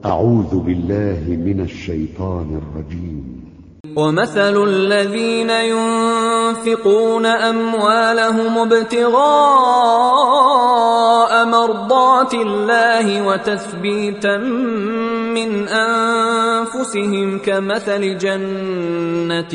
أعوذ بالله من الشيطان الرجيم. ومثل الذين ينفقون أموالهم ابتغاء مرضات الله وتثبيتا من أنفسهم كمثل جنة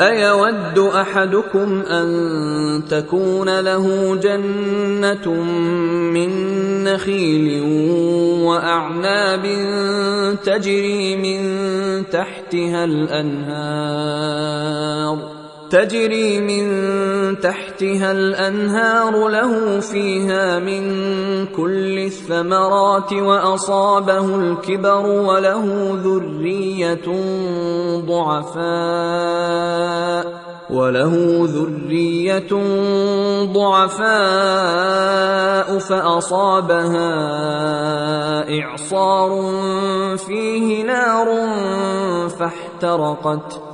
أيود أحدكم أن تكون له جنة من نخيل وأعناب تجري من تحتها الأنهار تجري من تحتها الأنهار له فيها من كل الثمرات وأصابه الكبر وله ذرية ضعفاء وله ذرية ضعفاء فأصابها إعصار فيه نار فاحترقت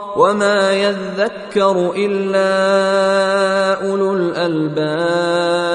وما يذكر إلا أولو الألباب